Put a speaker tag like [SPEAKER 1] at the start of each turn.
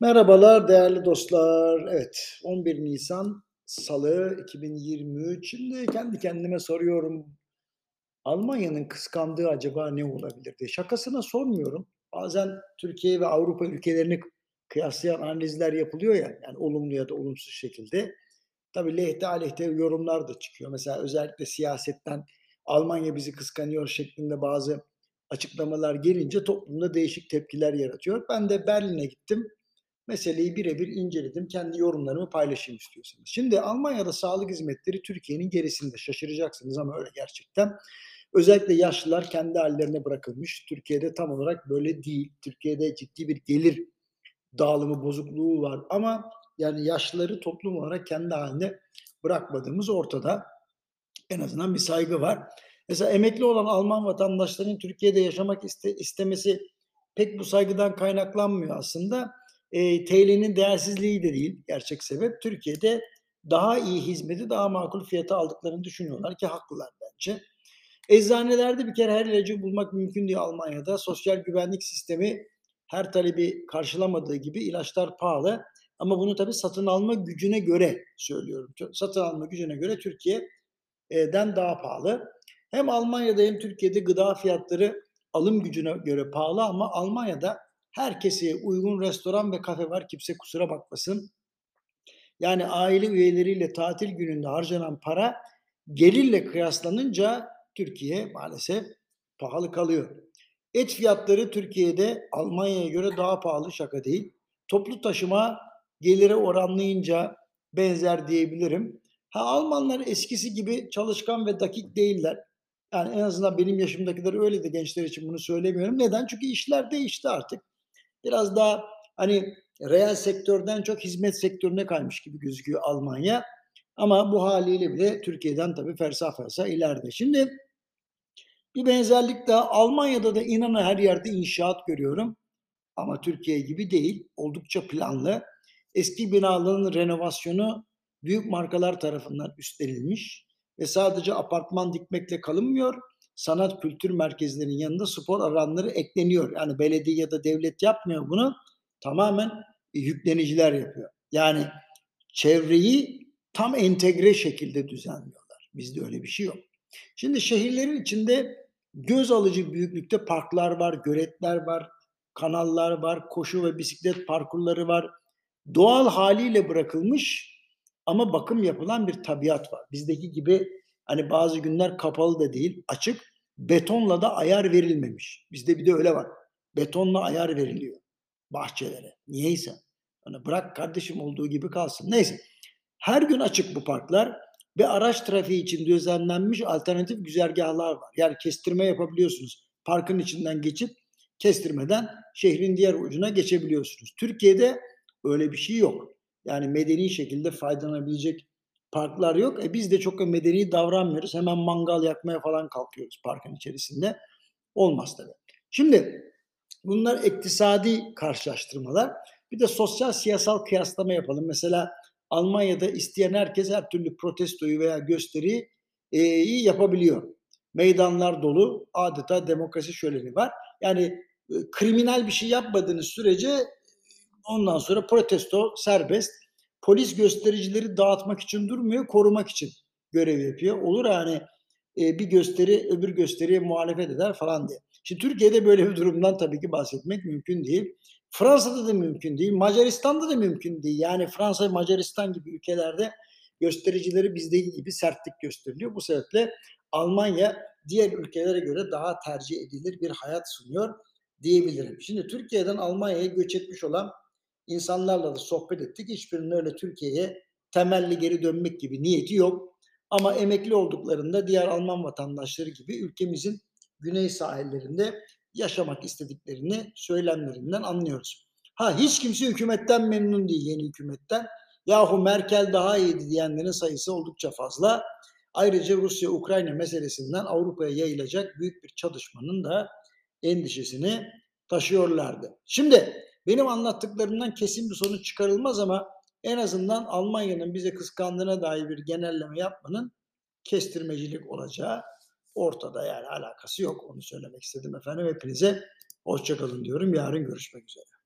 [SPEAKER 1] Merhabalar değerli dostlar. Evet, 11 Nisan Salı 2023. Şimdi kendi kendime soruyorum. Almanya'nın kıskandığı acaba ne olabilir diye. Şakasına sormuyorum. Bazen Türkiye ve Avrupa ülkelerini kıyaslayan analizler yapılıyor ya, yani olumlu ya da olumsuz şekilde. Tabii lehte aleyhte yorumlar da çıkıyor. Mesela özellikle siyasetten Almanya bizi kıskanıyor şeklinde bazı açıklamalar gelince toplumda değişik tepkiler yaratıyor. Ben de Berlin'e gittim. Meseleyi birebir inceledim. Kendi yorumlarımı paylaşayım istiyorsanız. Şimdi Almanya'da sağlık hizmetleri Türkiye'nin gerisinde. Şaşıracaksınız ama öyle gerçekten. Özellikle yaşlılar kendi hallerine bırakılmış. Türkiye'de tam olarak böyle değil. Türkiye'de ciddi bir gelir dağılımı bozukluğu var ama yani yaşlıları toplum olarak kendi haline bırakmadığımız ortada. En azından bir saygı var. Mesela emekli olan Alman vatandaşların Türkiye'de yaşamak iste, istemesi pek bu saygıdan kaynaklanmıyor aslında. E, TL'nin değersizliği de değil gerçek sebep. Türkiye'de daha iyi hizmeti daha makul fiyata aldıklarını düşünüyorlar ki haklılar bence. Eczanelerde bir kere her ilacı bulmak mümkün değil Almanya'da. Sosyal güvenlik sistemi her talebi karşılamadığı gibi ilaçlar pahalı. Ama bunu tabii satın alma gücüne göre söylüyorum. Satın alma gücüne göre Türkiye'den daha pahalı. Hem Almanya'da hem Türkiye'de gıda fiyatları alım gücüne göre pahalı ama Almanya'da herkese uygun restoran ve kafe var. Kimse kusura bakmasın. Yani aile üyeleriyle tatil gününde harcanan para gelirle kıyaslanınca Türkiye maalesef pahalı kalıyor. Et fiyatları Türkiye'de Almanya'ya göre daha pahalı şaka değil. Toplu taşıma gelire oranlayınca benzer diyebilirim. Ha Almanlar eskisi gibi çalışkan ve dakik değiller. Yani en azından benim yaşımdakiler öyle de gençler için bunu söylemiyorum. Neden? Çünkü işler değişti artık. Biraz daha hani reel sektörden çok hizmet sektörüne kaymış gibi gözüküyor Almanya. Ama bu haliyle bile Türkiye'den tabii fersah fersah ileride. Şimdi bir benzerlik daha Almanya'da da inanın her yerde inşaat görüyorum. Ama Türkiye gibi değil. Oldukça planlı. Eski binaların renovasyonu büyük markalar tarafından üstlenilmiş ve sadece apartman dikmekle kalınmıyor. Sanat kültür merkezlerinin yanında spor alanları ekleniyor. Yani belediye ya da devlet yapmıyor bunu. Tamamen yükleniciler yapıyor. Yani çevreyi tam entegre şekilde düzenliyorlar. Bizde öyle bir şey yok. Şimdi şehirlerin içinde göz alıcı büyüklükte parklar var, göletler var, kanallar var, koşu ve bisiklet parkurları var. Doğal haliyle bırakılmış ama bakım yapılan bir tabiat var. Bizdeki gibi hani bazı günler kapalı da değil, açık. Betonla da ayar verilmemiş. Bizde bir de öyle var. Betonla ayar veriliyor bahçelere. Niyeyse. Hani bırak kardeşim olduğu gibi kalsın. Neyse. Her gün açık bu parklar ve araç trafiği için düzenlenmiş alternatif güzergahlar var. Yani kestirme yapabiliyorsunuz. Parkın içinden geçip kestirmeden şehrin diğer ucuna geçebiliyorsunuz. Türkiye'de öyle bir şey yok. Yani medeni şekilde faydalanabilecek parklar yok. E biz de çok medeni davranmıyoruz. Hemen mangal yakmaya falan kalkıyoruz parkın içerisinde. Olmaz tabii. Şimdi bunlar iktisadi karşılaştırmalar. Bir de sosyal siyasal kıyaslama yapalım. Mesela Almanya'da isteyen herkes her türlü protestoyu veya gösteriyi e, yapabiliyor. Meydanlar dolu, adeta demokrasi şöleni var. Yani e, kriminal bir şey yapmadığınız sürece ondan sonra protesto serbest. Polis göstericileri dağıtmak için durmuyor, korumak için görev yapıyor. Olur yani e, bir gösteri öbür gösteriye muhalefet eder falan diye. Şimdi Türkiye'de böyle bir durumdan tabii ki bahsetmek mümkün değil. Fransa'da da mümkün değil, Macaristan'da da mümkün değil. Yani Fransa, Macaristan gibi ülkelerde göstericileri bizdeki gibi sertlik gösteriliyor. Bu sebeple Almanya diğer ülkelere göre daha tercih edilir bir hayat sunuyor diyebilirim. Şimdi Türkiye'den Almanya'ya göç etmiş olan insanlarla da sohbet ettik. Hiçbirinin öyle Türkiye'ye temelli geri dönmek gibi niyeti yok. Ama emekli olduklarında diğer Alman vatandaşları gibi ülkemizin güney sahillerinde yaşamak istediklerini söylemlerinden anlıyoruz. Ha hiç kimse hükümetten memnun değil yeni hükümetten. Yahu Merkel daha iyiydi diyenlerin sayısı oldukça fazla. Ayrıca Rusya-Ukrayna meselesinden Avrupa'ya yayılacak büyük bir çatışmanın da endişesini taşıyorlardı. Şimdi benim anlattıklarımdan kesin bir sonuç çıkarılmaz ama en azından Almanya'nın bize kıskandığına dair bir genelleme yapmanın kestirmecilik olacağı ortada yani alakası yok. Onu söylemek istedim efendim. Hepinize hoşçakalın diyorum. Yarın görüşmek üzere.